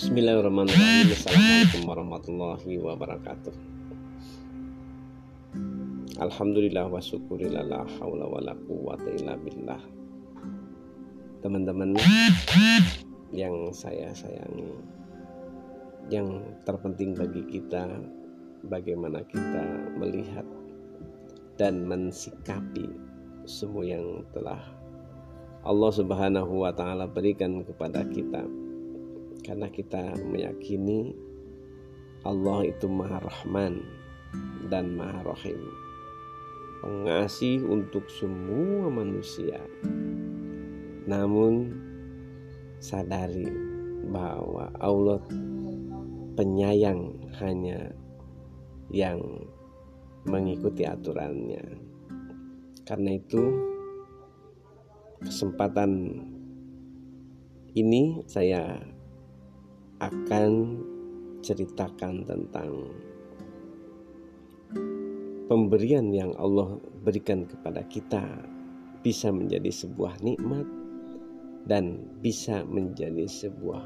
Bismillahirrahmanirrahim. Assalamualaikum warahmatullahi wabarakatuh. Alhamdulillah wa syukurillah la hawla wa la quwata illa billah. Teman-teman yang saya sayangi Yang terpenting bagi kita Bagaimana kita melihat dan mensikapi semua yang telah Allah Subhanahu wa taala berikan kepada kita. Karena kita meyakini Allah itu Maha Rahman dan Maha Rahim. Pengasih untuk semua manusia. Namun sadari bahwa Allah penyayang hanya yang mengikuti aturannya. Karena itu kesempatan ini saya akan ceritakan tentang pemberian yang Allah berikan kepada kita bisa menjadi sebuah nikmat dan bisa menjadi sebuah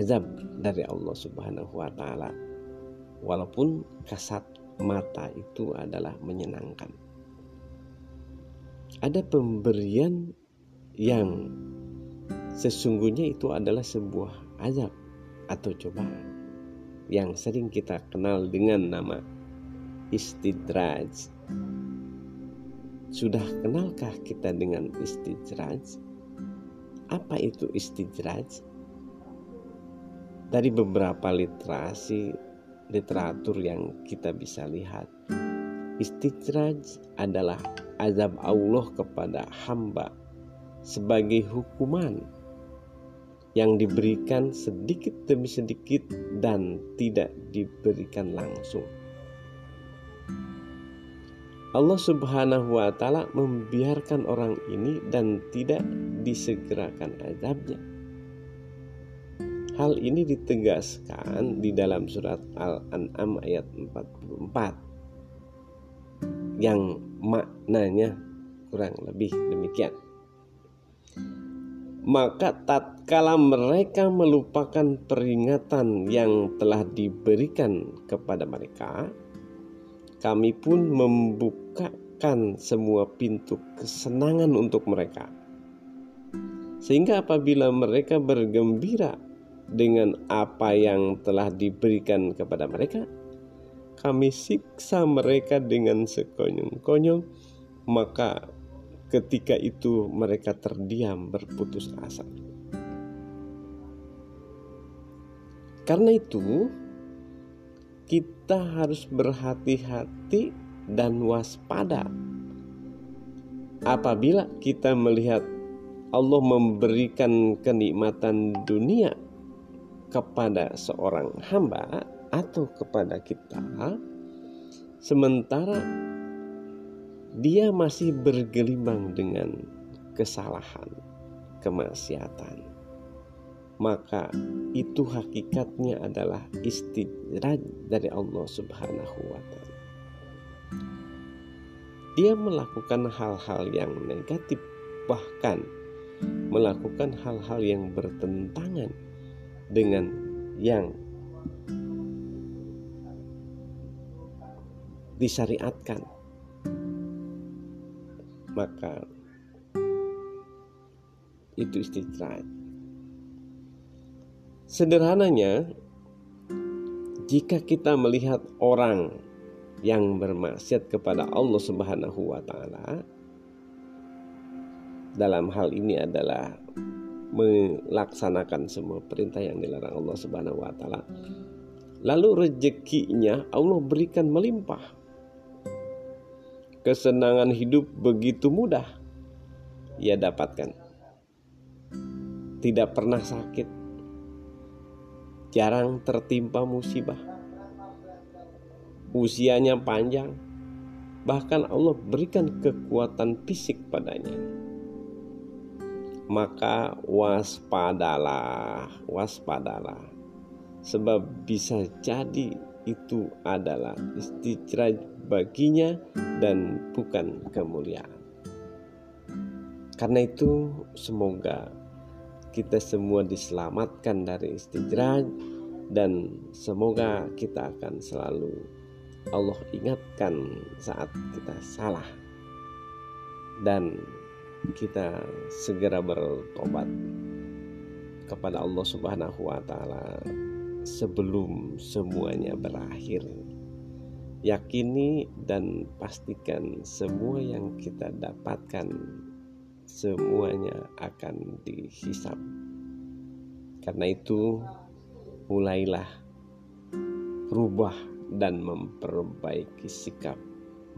azab dari Allah Subhanahu wa taala. Walaupun kasat mata itu adalah menyenangkan. Ada pemberian yang sesungguhnya itu adalah sebuah azab atau cobaan yang sering kita kenal dengan nama istidraj. Sudah kenalkah kita dengan istidraj? Apa itu istidraj? Dari beberapa literasi literatur yang kita bisa lihat, istidraj adalah azab Allah kepada hamba sebagai hukuman yang diberikan sedikit demi sedikit dan tidak diberikan langsung. Allah Subhanahu wa taala membiarkan orang ini dan tidak disegerakan azabnya. Hal ini ditegaskan di dalam surat Al-An'am ayat 44 yang maknanya kurang lebih demikian. Maka tatkala mereka melupakan peringatan yang telah diberikan kepada mereka, kami pun membukakan semua pintu kesenangan untuk mereka. Sehingga apabila mereka bergembira dengan apa yang telah diberikan kepada mereka, kami siksa mereka dengan sekonyong-konyong, maka Ketika itu mereka terdiam berputus asa. Karena itu, kita harus berhati-hati dan waspada apabila kita melihat Allah memberikan kenikmatan dunia kepada seorang hamba atau kepada kita, sementara dia masih bergelimang dengan kesalahan, kemaksiatan. Maka itu hakikatnya adalah istidraj dari Allah Subhanahu wa taala. Dia melakukan hal-hal yang negatif bahkan melakukan hal-hal yang bertentangan dengan yang disyariatkan maka itu istirahat. Sederhananya, jika kita melihat orang yang bermaksiat kepada Allah Subhanahu wa taala dalam hal ini adalah melaksanakan semua perintah yang dilarang Allah Subhanahu wa taala. Lalu rezekinya Allah berikan melimpah kesenangan hidup begitu mudah ia dapatkan. Tidak pernah sakit, jarang tertimpa musibah, usianya panjang, bahkan Allah berikan kekuatan fisik padanya. Maka waspadalah, waspadalah, sebab bisa jadi itu adalah istirahat baginya dan bukan kemuliaan. Karena itu semoga kita semua diselamatkan dari istijraj dan semoga kita akan selalu Allah ingatkan saat kita salah dan kita segera bertobat kepada Allah Subhanahu wa taala sebelum semuanya berakhir. Yakini dan pastikan semua yang kita dapatkan semuanya akan dihisap. Karena itu, mulailah berubah dan memperbaiki sikap,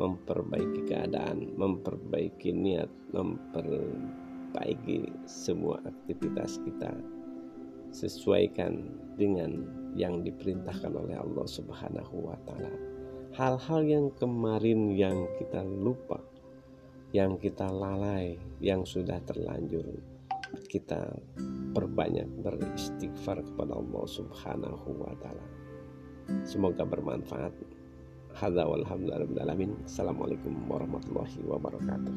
memperbaiki keadaan, memperbaiki niat, memperbaiki semua aktivitas kita sesuaikan dengan yang diperintahkan oleh Allah Subhanahu wa taala hal-hal yang kemarin yang kita lupa, yang kita lalai, yang sudah terlanjur, kita perbanyak beristighfar kepada Allah Subhanahu wa taala. Semoga bermanfaat. Hadza walhamdulillahi Assalamualaikum warahmatullahi wabarakatuh.